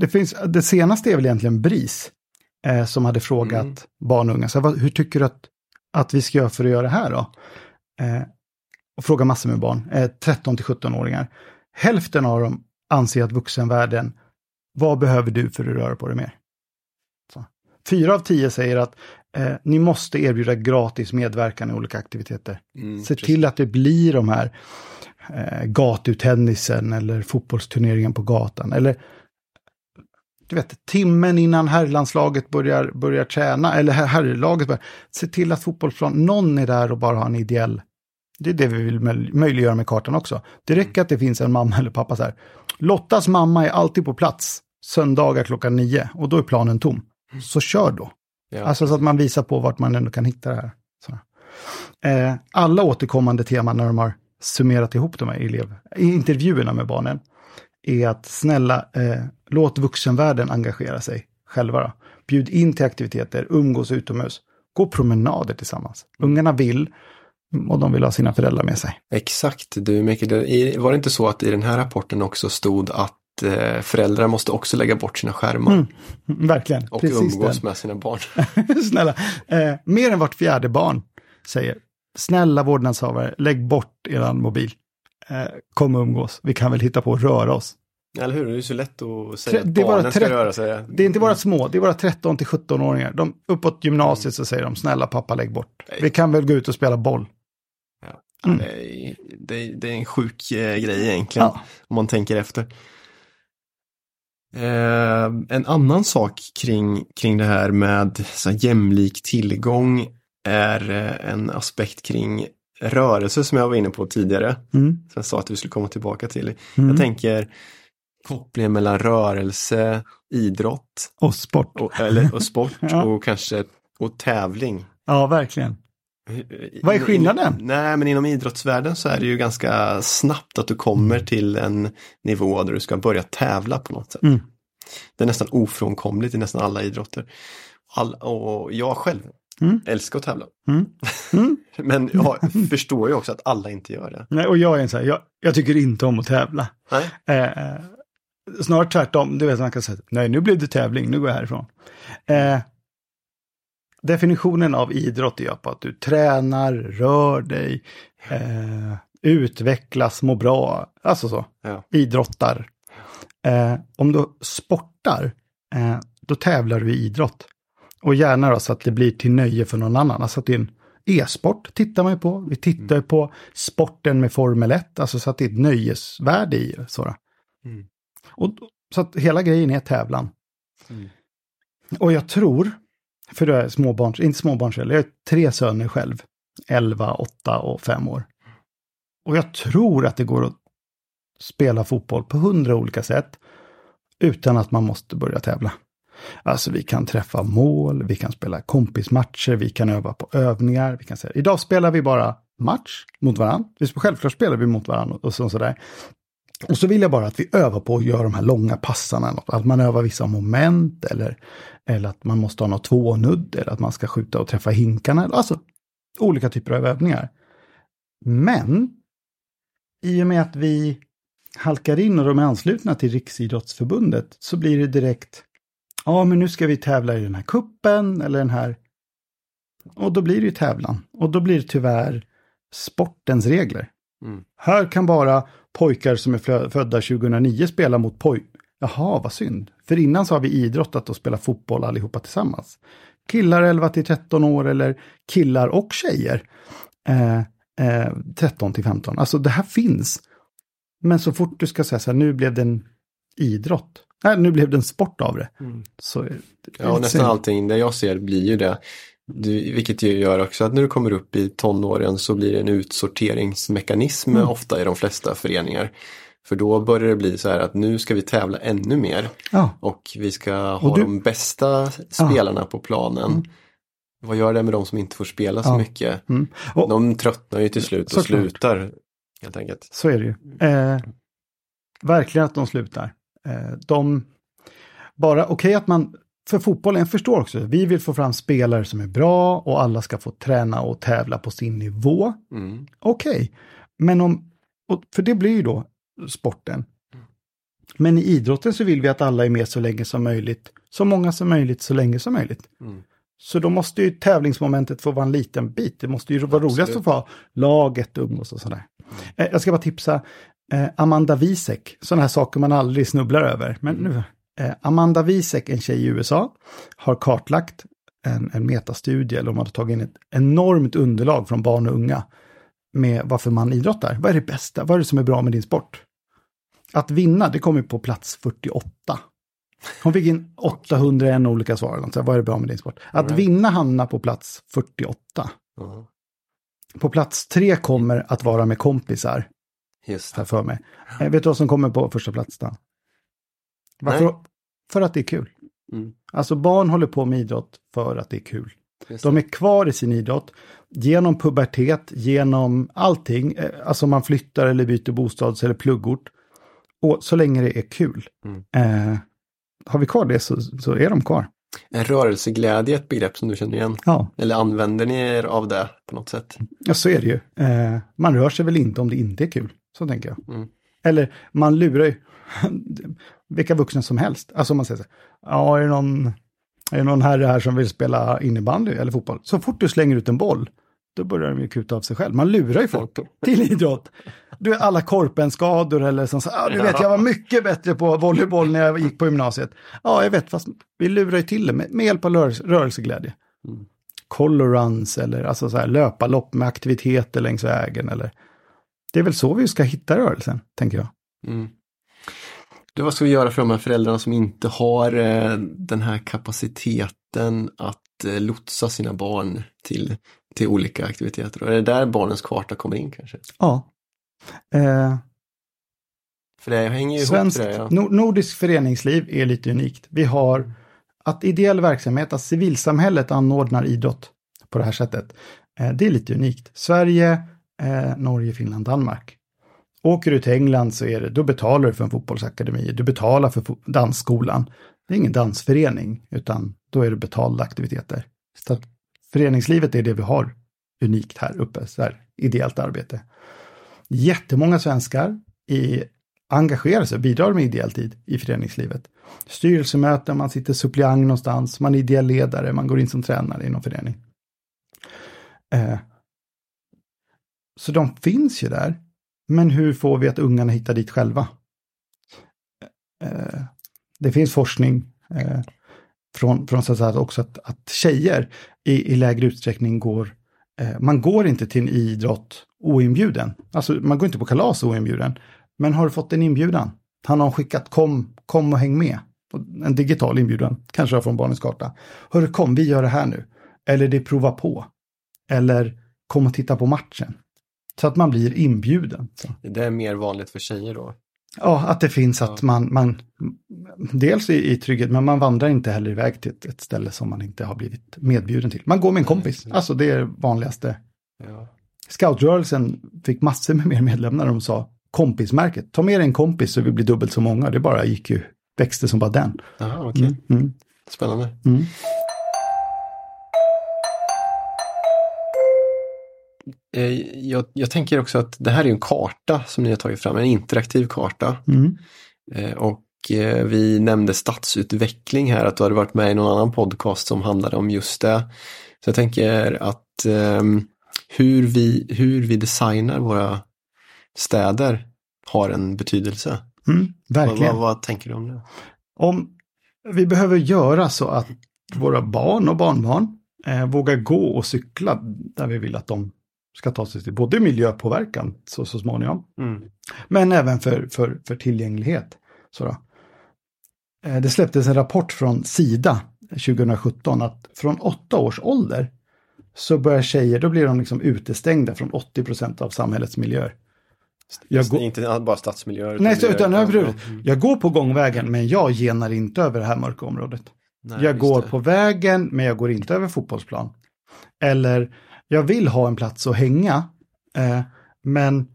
det, finns, det senaste är väl egentligen BRIS eh, som hade frågat mm. barn och unga, så vad, hur tycker du att, att vi ska göra för att göra det här då? Eh, och fråga massor med barn, eh, 13 till 17-åringar. Hälften av dem anser att vuxenvärlden, vad behöver du för att röra på dig mer? Så. Fyra av tio säger att Eh, ni måste erbjuda gratis medverkan i olika aktiviteter. Mm, Se till att det blir de här eh, gatutennisen eller fotbollsturneringen på gatan. Eller du vet, timmen innan herrlandslaget börjar, börjar träna, eller her- herrlaget börjar, se till att fotbollsplan, någon är där och bara har en ideell, det är det vi vill möj- möjliggöra med kartan också. Det räcker att det finns en mamma eller pappa så här. Lottas mamma är alltid på plats, söndagar klockan nio, och då är planen tom. Så kör då. Ja. Alltså så att man visar på vart man ändå kan hitta det här. Eh, alla återkommande teman när de har summerat ihop de här elev, intervjuerna med barnen är att snälla, eh, låt vuxenvärlden engagera sig själva. Då. Bjud in till aktiviteter, umgås utomhus, gå promenader tillsammans. Ungarna vill och de vill ha sina föräldrar med sig. Exakt, du Mikael, var det inte så att i den här rapporten också stod att eh, föräldrar måste också lägga bort sina skärmar Mm, verkligen, och precis umgås den. med sina barn? Snälla, eh, mer än vart fjärde barn säger, snälla vårdnadshavare, lägg bort eran mobil. Eh, kom och umgås, vi kan väl hitta på att röra oss. Eller hur, det är ju så lätt att säga att det bara barnen ska röra sig. Det är inte våra små, det är våra 13 till 17-åringar. De, uppåt gymnasiet så säger de, snälla pappa lägg bort. Nej. Vi kan väl gå ut och spela boll. Ja. Mm. Det, är, det, är, det är en sjuk eh, grej egentligen, Ja. om man tänker efter. Eh, en annan sak kring, kring det här med så här, jämlik tillgång är eh, en aspekt kring rörelse som jag var inne på tidigare. Mm. Som jag sa att vi skulle komma tillbaka till. Mm. Jag tänker kopplingen mellan rörelse, idrott Och sport. och, eller, och sport Ja. och kanske och tävling. Ja, verkligen. Vad är skillnaden? In, nej, men inom idrottsvärlden så är det ju ganska snabbt att du kommer Mm. till en nivå där du ska börja tävla på något sätt. Mm. Det är nästan ofrånkomligt i nästan alla idrotter. All, och jag själv Mm. älskar att tävla. Mm. Mm. Men jag förstår ju också att alla inte gör det. Nej, och jag är en så här, jag, jag tycker inte om att tävla. Nej? Eh, snarare tvärtom, du vet man kan säga, nej nu blev det tävling, nu går jag härifrån. Eh, definitionen av idrott är på att du tränar, rör dig, eh, utvecklas, mår bra, alltså så. Ja. Idrottar. Eh, om du sportar, eh, då tävlar du i idrott. Och gärna då så att det blir till nöje för någon annan. Alltså att det är en e-sport tittar man ju på. Vi tittar ju på sporten med Formel 1, alltså så att det är ett nöjesvärde i det. Mm. och, så att hela grejen är tävlan. Mm. Och jag tror, för då är småbarns, inte småbarnsförälder, jag har tre söner själv. 11, 8 och 5 år. Och jag tror att det går att spela fotboll på hundra olika sätt utan att man måste börja tävla. Alltså vi kan träffa mål, vi kan spela kompismatcher, vi kan öva på övningar. Vi kan säga, idag spelar vi bara match mot varandra. Självklart spelar vi mot varandra och sådär. Och så vill jag bara att vi övar på att göra de här långa passarna. Att man övar vissa moment eller, eller att man måste ha något tvånudd eller att man ska skjuta och träffa hinkarna. Alltså olika typer av övningar. Men i och med att vi halkar in och de är anslutna till Riksidrottsförbundet så blir det direkt Ja, men nu ska vi tävla i den här kuppen eller den här. Och då blir det ju tävlan. Och då blir det tyvärr sportens regler. Mm. Här kan bara pojkar som är födda 2009 spela mot poj... Jaha, vad synd. För innan så har vi idrottat och spelat fotboll allihopa tillsammans. Killar 11 till 13 år eller killar och tjejer. Eh, eh, 13 till 15. Alltså det här finns. Men så fort du ska säga så här, nu blev det en idrott. Nej, nu blev det en sport av det. Mm. Så är det Ja, nästan synd. allting det jag ser blir ju det. Du, vilket ju gör också att när du kommer upp i tonåren så blir det en utsorteringsmekanism Mm. ofta i de flesta föreningar. För då börjar det bli så här att nu ska vi tävla ännu mer Ja, och vi ska ha du- de bästa spelarna på planen. Mm. Vad gör det med de som inte får spela så Ja. mycket? mm. och, De tröttnar ju till slut och Såklart. slutar helt enkelt. så är det ju. Eh, verkligen att de slutar. Eh, de, bara okej att man, för fotbollen, jag förstår också, vi vill få fram spelare som är bra och alla ska få träna och tävla på sin nivå. Mm. Okej, men om, för det blir ju då sporten. Men i idrotten så vill vi att alla är med så länge som möjligt, så många som möjligt, så länge som möjligt. Mm. Så då måste ju tävlingsmomentet få vara en liten bit. Det måste ju vara roligast Absolut. att få laget umgås och sådär. Eh, jag ska bara tipsa eh, Amanda Wisek, sådana här saker man aldrig snubblar över. Men nu, eh, Amanda Wisek, en tjej i USA, har kartlagt en, en metastudie, eller de har tagit in ett enormt underlag från barn och unga med varför man idrottar. Vad är det bästa? Vad är det som är bra med din sport? Att vinna, det kommer på plats 48. Hon fick in 801 olika svar. Så vad är det bra med din sport? Att Right. vinna hamnar på plats 48. Ja, På plats tre kommer att vara med kompisar, Just här det. för mig. Eh, vet du vad som kommer på första plats då? Varför? Nej. För att det är kul. Mm. Alltså barn håller på med idrott för att det är kul. De är kvar i sin idrott genom pubertet, genom allting. Eh, Alltså man flyttar eller byter bostads eller pluggort. Och så länge det är kul. Mm. Eh, har vi kvar det så, så är de kvar. Är rörelseglädje ett begrepp som du känner igen? Ja, Eller använder ni er av det på något sätt? ja så är det ju. Eh, man rör sig väl inte om det inte är kul. Så tänker jag. Mm. Eller man lurar ju vilka vuxna som helst. Alltså om man säger så här, ja är det någon, är det någon herre här som vill spela innebandy eller fotboll? Så fort du slänger ut en boll, då börjar de ju kuta av sig själv. Man lurar ju folk till idrott. Du vet alla korpenskador eller som så, ja du vet jag var mycket bättre på volleyboll när jag gick på gymnasiet. Ja jag vet, fast vi lurar ju till det med, med hjälp av rörelse, rörelseglädje. Mm. Color runs eller alltså så här löparlopp med aktiviteter längs vägen eller det är väl så vi ska hitta rörelsen, tänker jag. Mm. Du, vad ska vi göra för de här föräldrarna som inte har eh, den här kapaciteten att eh, lotsa sina barn till, till olika aktiviteter? Och är det där barnens karta kommer in kanske? Ja. Eh, För det hänger ju Svenskt, ihop det. Ja. nor- nordiskt föreningsliv är lite unikt. Vi har att ideell verksamhet, att civilsamhället anordnar idrott på det här sättet. Eh, det är lite unikt. Sverige, eh, Norge, Finland, Danmark. Åker du till England så är det, då betalar du för en fotbollsakademi, du betalar för fo- dansskolan. Det är ingen dansförening, utan då är det betalda aktiviteter. Så att föreningslivet är det vi har unikt här uppe, så här, ideellt arbete. Jättemånga svenskar i, engagerar sig, bidrar med ideell tid i föreningslivet. Styrelsemöten, man sitter suppleant någonstans, man är ideell ledare, man går in som tränare i någon förening. Eh, så de finns ju där. Men hur får vi att ungarna hittar dit själva? Eh, eh, det finns forskning eh, från, från så att säga också att, att tjejer i, i lägre utsträckning går, eh, man går inte till en idrott oinbjuden. Alltså man går inte på kalas oinbjuden. Men har du fått en inbjudan? Han har skickat kom, kom och häng med. En digital inbjudan, kanske från Barnens Karta. Hörru kom, vi gör det här nu. Eller det är prova på. Eller kom och titta på matchen. Så att man blir inbjuden. Så. Det är mer vanligt för tjejer då. Ja, att det finns att man, man dels i, i trygghet, men man vandrar inte heller iväg till ett, ett ställe som man inte har blivit medbjuden till. Man går med en kompis, Nej. alltså det är vanligaste. Ja. Scoutrörelsen fick massor med mer medlemmar de sa kompismärket. Ta med dig en kompis så vi blir dubbelt så många. Det bara gick ju, växte som bara den. Aha, okej. Mm, mm, Spännande. mm. Jag, jag tänker också att det här är en karta som ni har tagit fram, en interaktiv karta. Mm. Eh, Och eh, vi nämnde stadsutveckling här, att du hade varit med i någon annan podcast som handlade om just det. Så jag tänker att ehm, hur, vi, hur vi designar våra städer har en betydelse. Mm, Vad, verkligen. vad, vad tänker du om det? Om vi behöver göra så att våra barn och barnbarn eh, vågar gå och cykla där vi vill att de ska ta sig till både miljöpåverkan så, så småningom, Mm. men även för, för, för tillgänglighet. Så. Eh, det släpptes en rapport från Sida 2017 att från åtta års ålder så börjar tjejer, då blir de liksom utestängda från 80 procent av samhällets miljöer. Jag går, Inte bara stadsmiljöer. Nej, utan ja, över- mm. jag går på gångvägen men jag genar inte över det här mörka området. Nej, jag går det. på vägen men jag går inte över fotbollsplan. Eller jag vill ha en plats att hänga. Eh, men,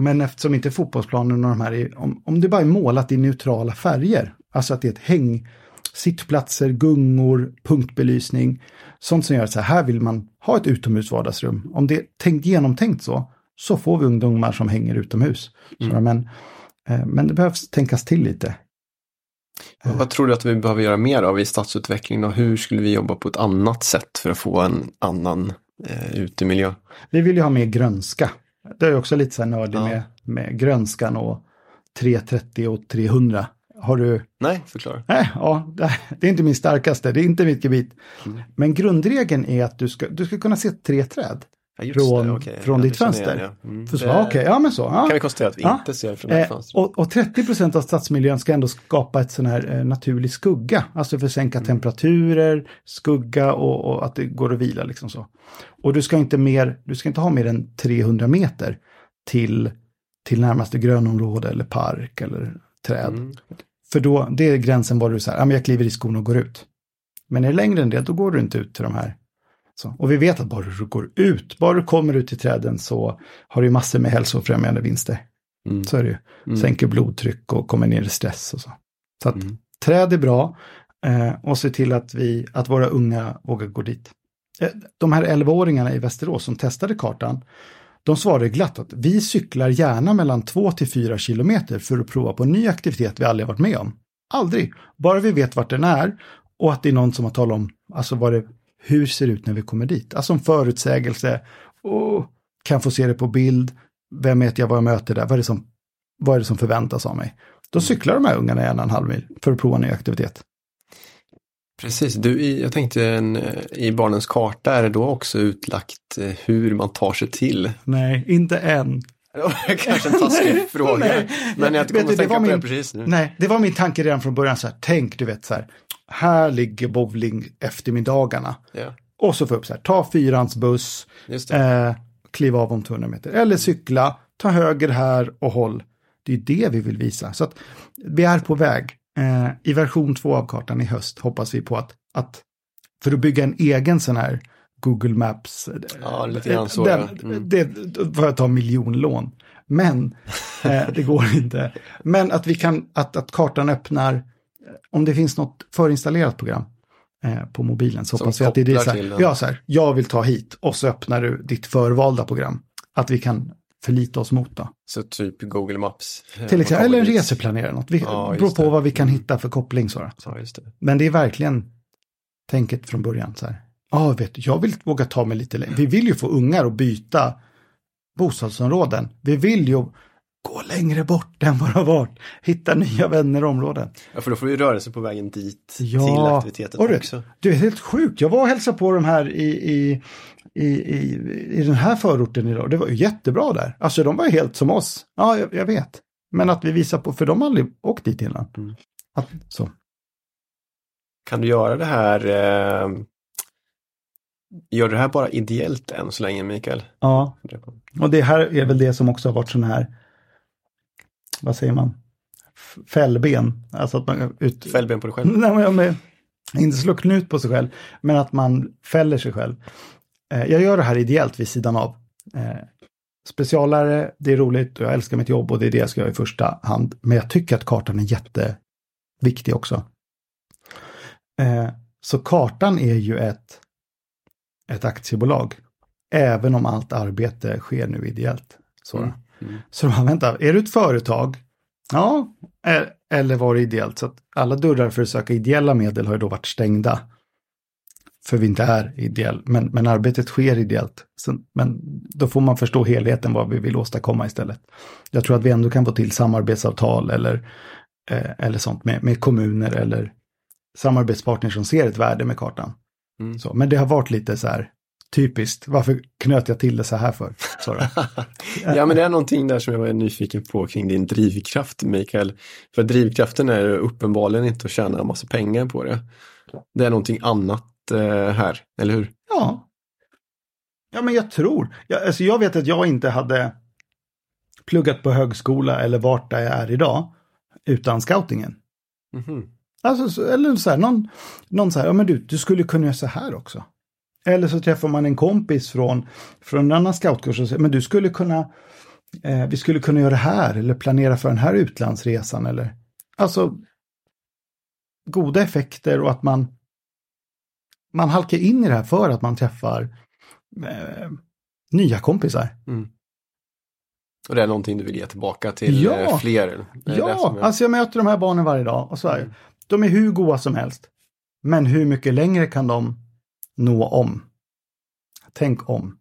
men eftersom inte fotbollsplanen och de här är, om, om det bara är målat i neutrala färger, alltså att det är ett häng, sittplatser, gungor, punktbelysning, sånt som gör att så här, vill man ha ett utomhus vardagsrum. Om det är tänkt, genomtänkt så, så får vi ungdomar som hänger utomhus. Så, Mm. men, eh, men det behövs tänkas till lite. Vad- Vad tror du att vi behöver göra mer av i stadsutveckling och hur skulle vi jobba på ett annat sätt för att få en annan eh, utemiljö? Vi vill ju ha mer grönska. Det är också lite så här nördig Ja. med, med grönskan och 330 och 300. Har du? Nej, förklara. Nej, ja, det- är inte min starkaste, det är inte mitt gebit. Mm. Men grundregeln är att du ska, du ska kunna se tre träd. Ja, just det, från, okej. från Ja, ditt fönster. igen, ja. Mm. För Det- ja, men så. Ja. kan vi konstatera att vi Ja. inte ser från Eh, fönstret. och, och 30% av stadsmiljön ska ändå skapa ett sån här eh, naturlig skugga. Alltså för att sänka Mm. temperaturer, skugga och, och att det går att vila liksom så. Och du ska inte, mer, du ska inte ha mer än 300 meter till, till närmaste grönområde eller park eller träd. Mm. För då, det är gränsen var du så här, ja men jag kliver i skon och går ut. Men är det längre än det, då går du inte ut till de här. Så. Och vi vet att bara du går ut, bara du kommer ut till träden så har du massor med hälsofrämjande vinster. Mm. Så är det ju. Mm. Sänker blodtryck och kommer ner i stress och så. Så att Mm. träd är bra eh, och se till att, vi, att våra unga vågar gå dit. Eh, de här 11-åringarna i Västerås som testade kartan, de svarade glatt att vi cyklar gärna mellan 2 till 4 kilometer för att prova på en ny aktivitet vi aldrig varit med om. Aldrig, bara vi vet vart den är och att det är någon som har talat om alltså vad det, hur ser det ut när vi kommer dit. Alltså en förutsägelse och kan få se det på bild. Vem vet jag vad jag möter där? Vad är det som, vad är det som förväntas av mig? Då cyklar de här ungarna och en halv mil för att prova en ny aktivitet. Precis, du, jag tänkte en, eh, i barnens karta är det då också utlagt eh, hur man tar sig till? Nej, inte än. Det var Kanske en taskig fråga, Nej. men jag kommer att det tänka var på det min- precis nu. Nej, det var min tanke redan från början så här, tänk du vet så här, här ligger bowling eftermiddagarna. Ja, Och så få upp så här, ta fyrans buss, det. eh, kliva av om 200 meter. Eller cykla, ta höger här och håll. Det är det vi vill visa. Så att vi är på väg. Eh, I version 2 av kartan i höst hoppas vi på att, att för att bygga en egen sån här Google Maps. Ja, lite grann så, Den, ja. Mm. Det får jag ta miljonlån. Men eh, det går inte. Men att vi kan, att, att kartan öppnar, eh, om det finns något förinstallerat program eh, på mobilen så Som hoppas vi att det är det så här, ja, så här, jag vill ta hit och så öppnar du ditt förvalda program. Att vi kan förlita oss mot då. Så typ Google Maps. Till exempel, eller en reseplanerare, något. Vi, Ja, beror på det. vad vi kan Mm. hitta för koppling. Så. då. Ja, det. Men det är verkligen tänket från början. så här. Ja, vet du, jag vill våga ta mig lite längre. Vi vill ju få ungar att byta bostadsområden. Vi vill ju gå längre bort än vad det har varit. Hitta nya vänner och områden. Ja, för då får du rörelse på vägen dit till Ja, aktiviteten och det- också. Du är helt sjukt. Jag var och hälsade på de här i, i, i, i, i den här förorten idag. Det var ju jättebra där. Alltså de var ju helt som oss. Ja, jag, jag vet. Men att vi visar på, för de har aldrig åkt dit innan. Mm. Att, så. Kan du göra det här eh, Gör det här bara ideellt än så länge, Mikael? Ja, och det här är väl det som också har varit sån här, vad säger man, fällben. Alltså att man ut... Fällben på dig själv? Nej, men, men, inte slå knut på sig själv, men att man fäller sig själv. Eh, jag gör det här ideellt vid sidan av. Eh, specialare, det är roligt och jag älskar mitt jobb och det är det jag ska göra i första hand. Men jag tycker att kartan är jätteviktig också. Eh, så kartan är ju ett, ett aktiebolag. Även om allt arbete sker nu ideellt. Så. Mm. Mm. Så de vänta, är du ett företag? Ja, eller var det ideellt? Så att alla dörrar för att söka ideella medel har ju då varit stängda. För vi inte är ideell, men, men arbetet sker ideellt. Så, men då får man förstå helheten vad vi vill åstadkomma istället. Jag tror att vi ändå kan få till samarbetsavtal eller, eh, eller sånt med, med kommuner eller samarbetspartners som ser ett värde med kartan. Mm. Så, men det har varit lite så här typiskt, varför knöt jag till det så här för? Ja, men det är någonting där som jag var nyfiken på kring din drivkraft, Mikael. För drivkraften är uppenbarligen inte att tjäna en massa pengar på det. Det är någonting annat eh, här, eller hur? Ja. Ja, men jag tror. Jag, alltså jag vet att jag inte hade pluggat på högskola eller vart där jag är idag utan scoutingen. Mhm. Alltså, så- eller så här, någon, någon så här, ja men du, du skulle kunna göra så här också. Eller så träffar man en kompis från, från en annan scoutkurs och säger, men du skulle kunna, eh, vi skulle kunna göra det här eller planera för den här utlandsresan eller, alltså, goda effekter och att man, man halkar in i det här för att man träffar eh, nya kompisar. Mm. Och det är någonting du vill ge tillbaka till Ja. eh, fler? Det Ja, alltså jag möter de här barnen varje dag och så är Mm. De är hur goda som helst. Men hur mycket längre kan de nå om? Tänk om.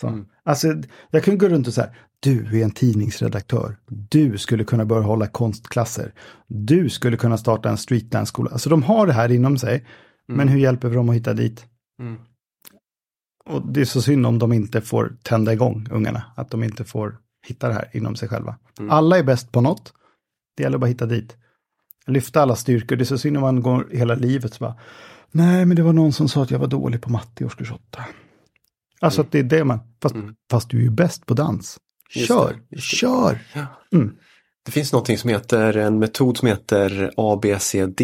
Så. Mm. Alltså, jag kan gå runt och säga, du är en tidningsredaktör. Du skulle kunna börja hålla konstklasser. Du skulle kunna starta en streetdance-skola. Alltså de har det här inom sig. Men hur hjälper vi dem att hitta dit? Mm. och det är så synd om de inte får tända igång ungarna. Att de inte får hitta det här inom sig själva. Mm. Alla är bäst på något. Det gäller bara att hitta dit. Lyfta alla styrkor. Det är så synd om man går hela livet så bara. Nej, men det var någon som sa att jag var dålig på matte i årskurs 8. Alltså att det är det man, fast, Mm. fast du är ju bäst på dans. Just Kör, det, det. kör! Ja. Mm. Det finns någonting som heter, en metod som heter ABCD.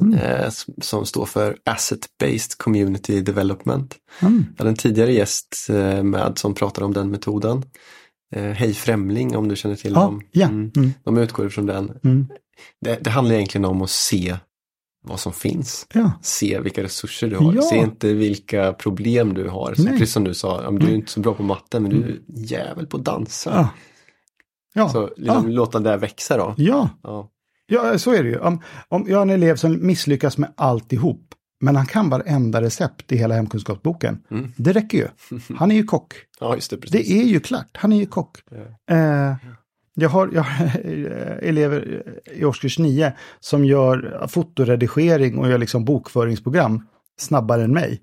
Mm. Eh, som står för Asset Based Community Development. Mm. Jag hade en tidigare gäst eh, med som pratade om den metoden. Eh, Hej Främling om du känner till Ja, dem. ja. Mm. Mm. De utgår ifrån den. Mm. Det, det handlar egentligen om att se vad som finns. Ja, Se vilka resurser du har. Ja. Se inte vilka problem du har. Så precis som du sa, ja, du är Mm. inte så bra på matte men du är jävel på att dansa. ja. Så liksom, låta det växa då. ja. Ja. så är det ju. Om, om jag har en elev som misslyckas med alltihop, men han kan varenda recept i hela hemkunskapsboken. Mm. Det räcker ju. Han är ju kock. ja, just det. Precis. Det är ju klart, han är ju kock. Ja. Eh, jag har, jag har elever i årskurs 9 som gör fotoredigering och gör liksom bokföringsprogram snabbare än mig.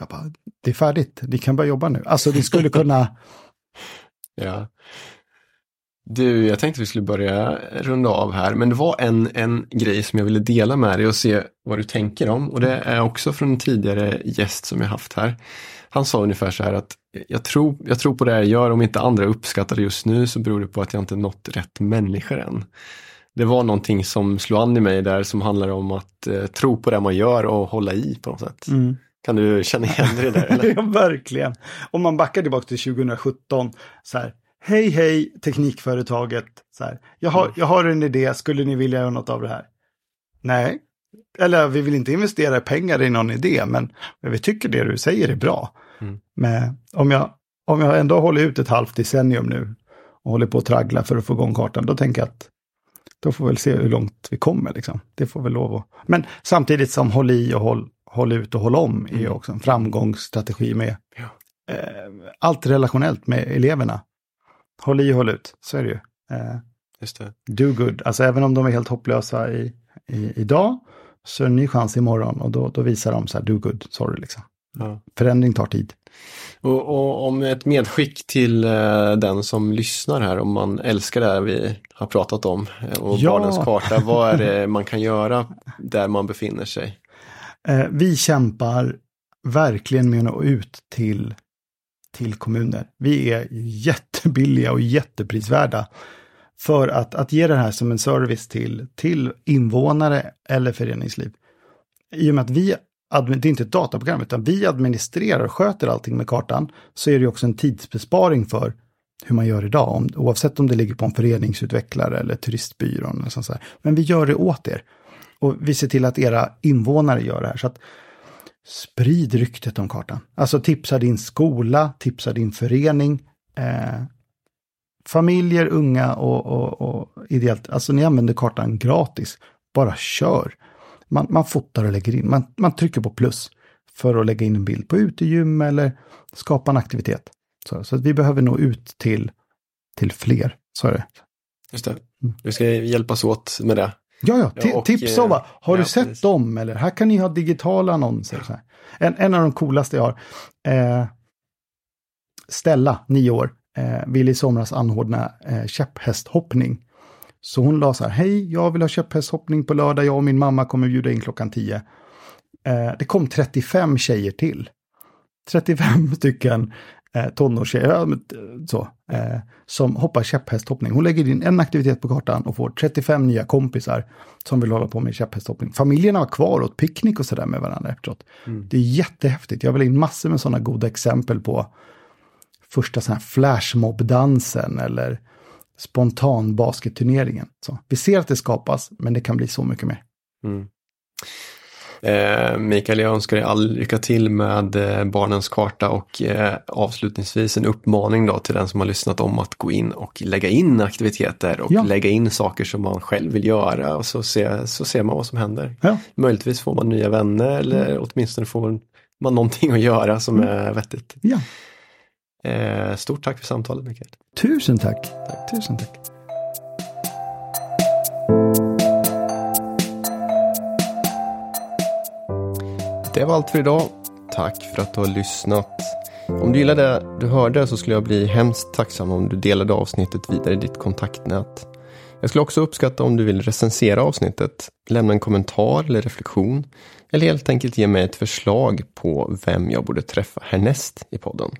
Jag bara, det är färdigt, ni kan börja jobba nu. Alltså vi skulle kunna, Ja. Du, jag tänkte vi skulle börja runda av här, men det var en, en grej som jag ville dela med dig och se vad du tänker om. Och det är också från en tidigare gäst som jag haft här. Han sa ungefär så här att jag tror, jag tror på det jag gör, om inte andra uppskattar det just nu så beror det på att jag inte nått rätt människor än. Det var någonting som slog an i mig där som handlar om att eh, tro på det man gör och hålla i på något sätt. mm. Kan du känna igen dig det? Eller? ja verkligen. Om man backar tillbaka till 2017, så här, hej hej teknikföretaget, så här, jag har, jag har en idé, skulle ni vilja göra något av det här? Nej, eller vi vill inte investera pengar i någon idé, men, men vi tycker det du säger är bra. Mm. Men om jag, om jag ändå håller ut ett halvt decennium nu och håller på att traggla för att få igång kartan, då tänker jag att då får vi väl se hur långt vi kommer. Liksom. Det får väl lov att... Men samtidigt som håll i och håll, håll ut och håll om är Mm. också en framgångsstrategi med Ja. eh, allt relationellt med eleverna. Håll i och håll ut, så är det ju. Eh, Just det. do good, alltså även om de är helt hopplösa i, i, idag så är det en ny chans imorgon och då, då visar de så här do good, sorry liksom. Ja. Förändring tar tid. Och, och om ett medskick till eh, den som lyssnar här, om man älskar det här vi har pratat om eh, och Ja. barnens karta, vad är det man kan göra där man befinner sig? Eh, vi kämpar verkligen med att nå ut till, till kommuner. Vi är jättebilliga och jätteprisvärda för att, att ge det här som en service till, till invånare eller föreningsliv. I och med att vi, det är inte ett dataprogram, utan vi administrerar och sköter allting med kartan, så är det ju också en tidsbesparing för hur man gör idag, om, oavsett om det ligger på en föreningsutvecklare eller turistbyrån. Eller sånt så här. Men vi gör det åt er. Och vi ser till att era invånare gör det här. Så att sprid ryktet om kartan. Alltså tipsa din skola, tipsa din förening. Eh, familjer, unga och, och, och ideellt. Alltså ni använder kartan gratis. Bara kör. Man, man fotar och lägger in. Man, man trycker på plus för att lägga in en bild på utegym eller skapa en aktivitet. Så, så vi behöver nå ut till, till fler. Så är det. Just det. Mm. Vi ska hjälpas åt med det. Ja, ja, Ja, och, tipsa och eh, har du ja, sett precis. dem? Eller här kan ni ha digitala annonser. En, en av de coolaste jag har, eh, Stella, nio år, eh, ville i somras anordna eh, käpphästhoppning. Så hon la så här, hej, jag vill ha käpphästhoppning på lördag, jag och min mamma kommer bjuda in klockan 10. Eh, det kom 35 tjejer till. 35 stycken eh, tonårstjejer, eh, så, eh, som hoppar käpphästhoppning. Hon lägger in en aktivitet på kartan och får 35 nya kompisar som vill hålla på med käpphästhoppning. Familjerna var kvar och åt picknick och sådär med varandra efteråt. Mm. Det är jättehäftigt. Jag vill in massor med sådana goda exempel på första sån här flashmob-dansen eller spontan basketturneringen. Så, vi ser att det skapas, men det kan bli så mycket mer. Mm. Eh, Mikael, jag önskar dig all lycka till med eh, Barnens karta och eh, avslutningsvis en uppmaning då till den som har lyssnat om att gå in och lägga in aktiviteter och Ja. lägga in saker som man själv vill göra och så, se, så ser man vad som händer. Ja. Möjligtvis får man nya vänner eller åtminstone får man någonting att göra som Mm. är vettigt. Ja, Eh, stort tack för samtalet Mikael. tusen tack. Tusen tack. Det var allt för idag. Tack för att du har lyssnat. Om du gillar det du hörde så skulle jag bli hemskt tacksam om du delade avsnittet vidare i ditt kontaktnät. Jag skulle också uppskatta om du vill recensera avsnittet, lämna en kommentar eller reflektion eller helt enkelt ge mig ett förslag på vem jag borde träffa härnäst i podden.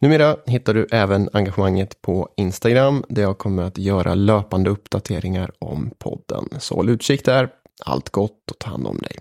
Numera hittar du även engagemanget på Instagram där jag kommer att göra löpande uppdateringar om podden. Så håll utkik där. Allt gott och ta hand om dig.